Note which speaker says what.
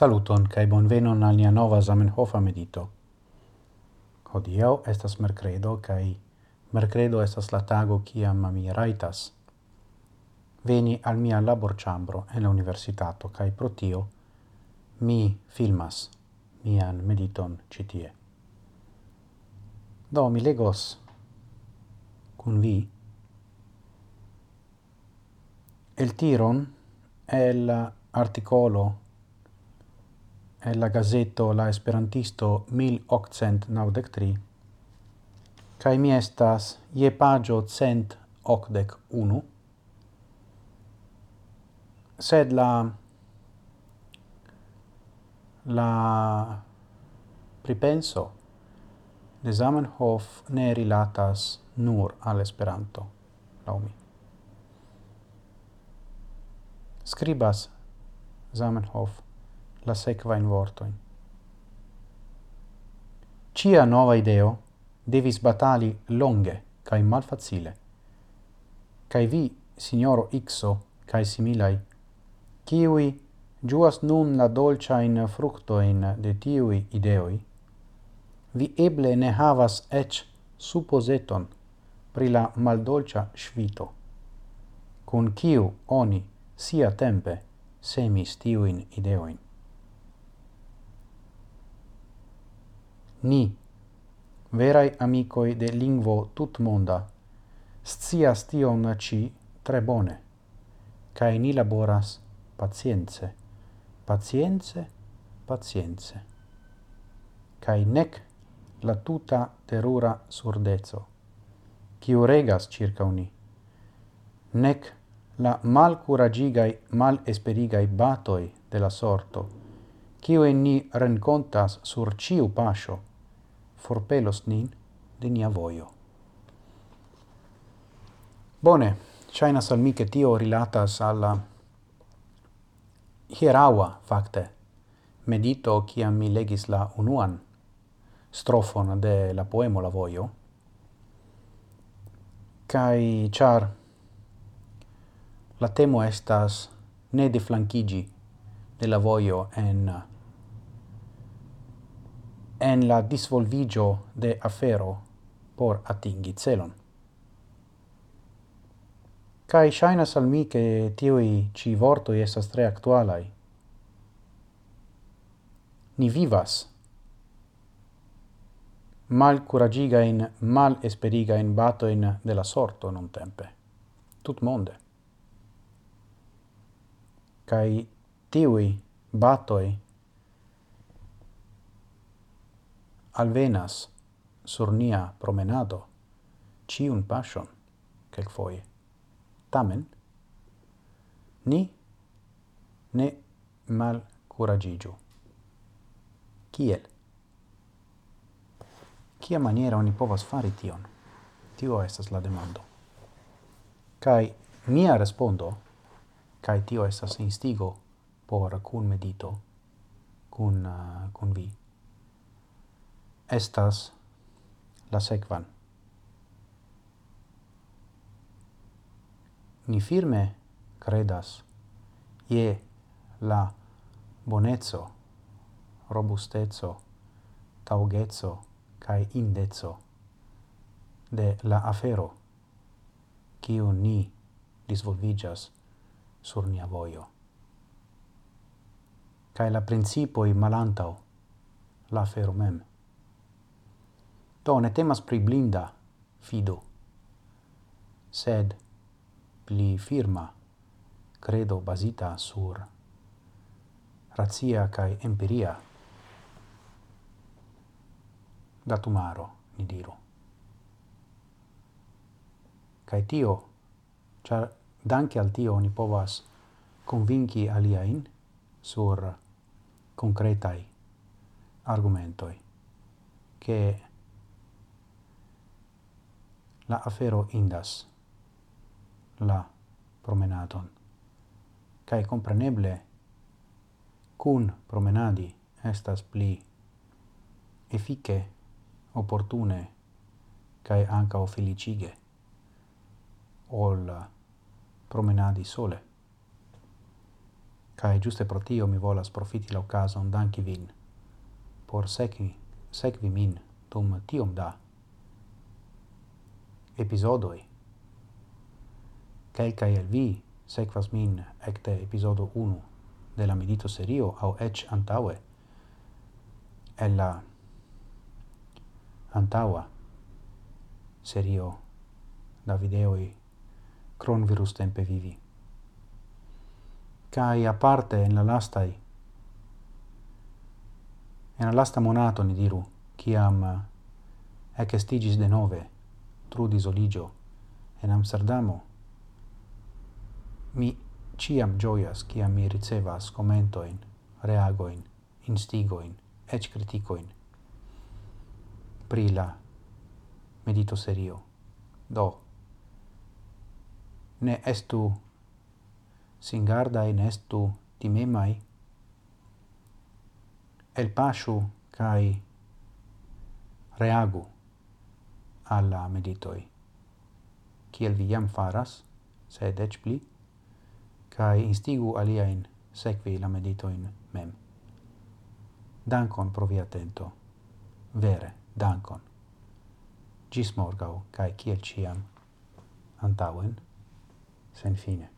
Speaker 1: Saluton kai bonvenon al nia nova Zamenhofa medito. Hodiaŭ estas merkredo kai merkredo estas la tago kiam mi raitas veni al mia laborĉambro en la universitato kai pro tio mi filmas mian mediton ĉi tie. Do mi legos kun vi el tiron el articolo el la gazeto La Esperantisto 1893, kai mi estas je pagio cent ocdec unu, sed la la pripenso de Zamenhof ne rilatas nur al Esperanto, laumi. mi. Scribas Zamenhof la sequa in vortoin. Cia nova ideo devis batali longe cae malfacile. Cae vi, signoro Ixo, cae similai, kiui giuas nun la dolciain fructoin de tiui ideoi, vi eble ne havas ec supposeton pri la maldolcia svito, cun kiu oni sia tempe semis tiuin ideoin. Ni, verai amicoi de lingvo tutmonda, scias tion ci tre bone, cae ni laboras pacience, pacience, pacience. Cae nec la tuta terura surdezo, quiu regas circa uni, nec la malcuragigai, malesperigai batoi de la sorto, quiu en ni rencontas sur ciu pascio, forpelos nin de nia voio. Bone, ŝajnas al mi, che tio rilatas al la facte medito kiam mi legis la unuan strofon de la poemo La voio kai char la temo estas ne deflanchigi de la voio en en la disvolvigio de afero por atingi celon. Kai shaina al mi che tiui ci vorto estas tre actualai. Ni vivas mal curagiga in mal esperiga in bato in della sorto non tempe tut monde kai tiui batoi alvenas sur nia promenado ciun pasion quelcfoie. Tamen, ni ne mal curagigiu. Kiel? Kia maniera oni povas fari tion? Tio estas la demando. Kai mia respondo, kai tio estas instigo por kun medito, kun uh, kun vi estas la sequan. Ni firme credas ie la bonezzo, robustezzo, taugeco cae indeco de la afero kiu ni disvolvigas sur nia voio. Cae la principoi malantau la afero mem. Do ne temas pri blinda fido, sed pli firma credo basita sur razia cae empiria datumaro, ni diru. Cae tio, char danke al tio ni povas convinci aliain sur concretai argumentoi, che la afero indas la promenadon. Cae compreneble, cun promenadi estas pli efike, opportune, cae ancao felicige, ol promenadi sole. Cae giuste pro tio mi volas profiti la ocasion danki vin, por secvi, secvi min dum tiom da episodoi. Quelcae el vi sequas min ecte episodo 1 de la medito serio au ec antaue el la antaua serio da videoi cron virus tempe vivi. Cai parte in la lastai in la lasta monato ni diru, kiam ec estigis de nove trudis oligio en Amsterdamo. Mi ciam gioias ciam mi ricevas commentoin, reagoin, instigoin, ec criticoin pri la medito serio. Do, ne estu singardai, ne estu timemai, el pasu cae reagu alla meditoi, kiel vi jam faras, sed ec pli, cae instigu aliaen sequi la meditoin mem. Dankon pro via atento, vere, dankon. Gis morgau, cae kiel ciam, antauen, sen fine.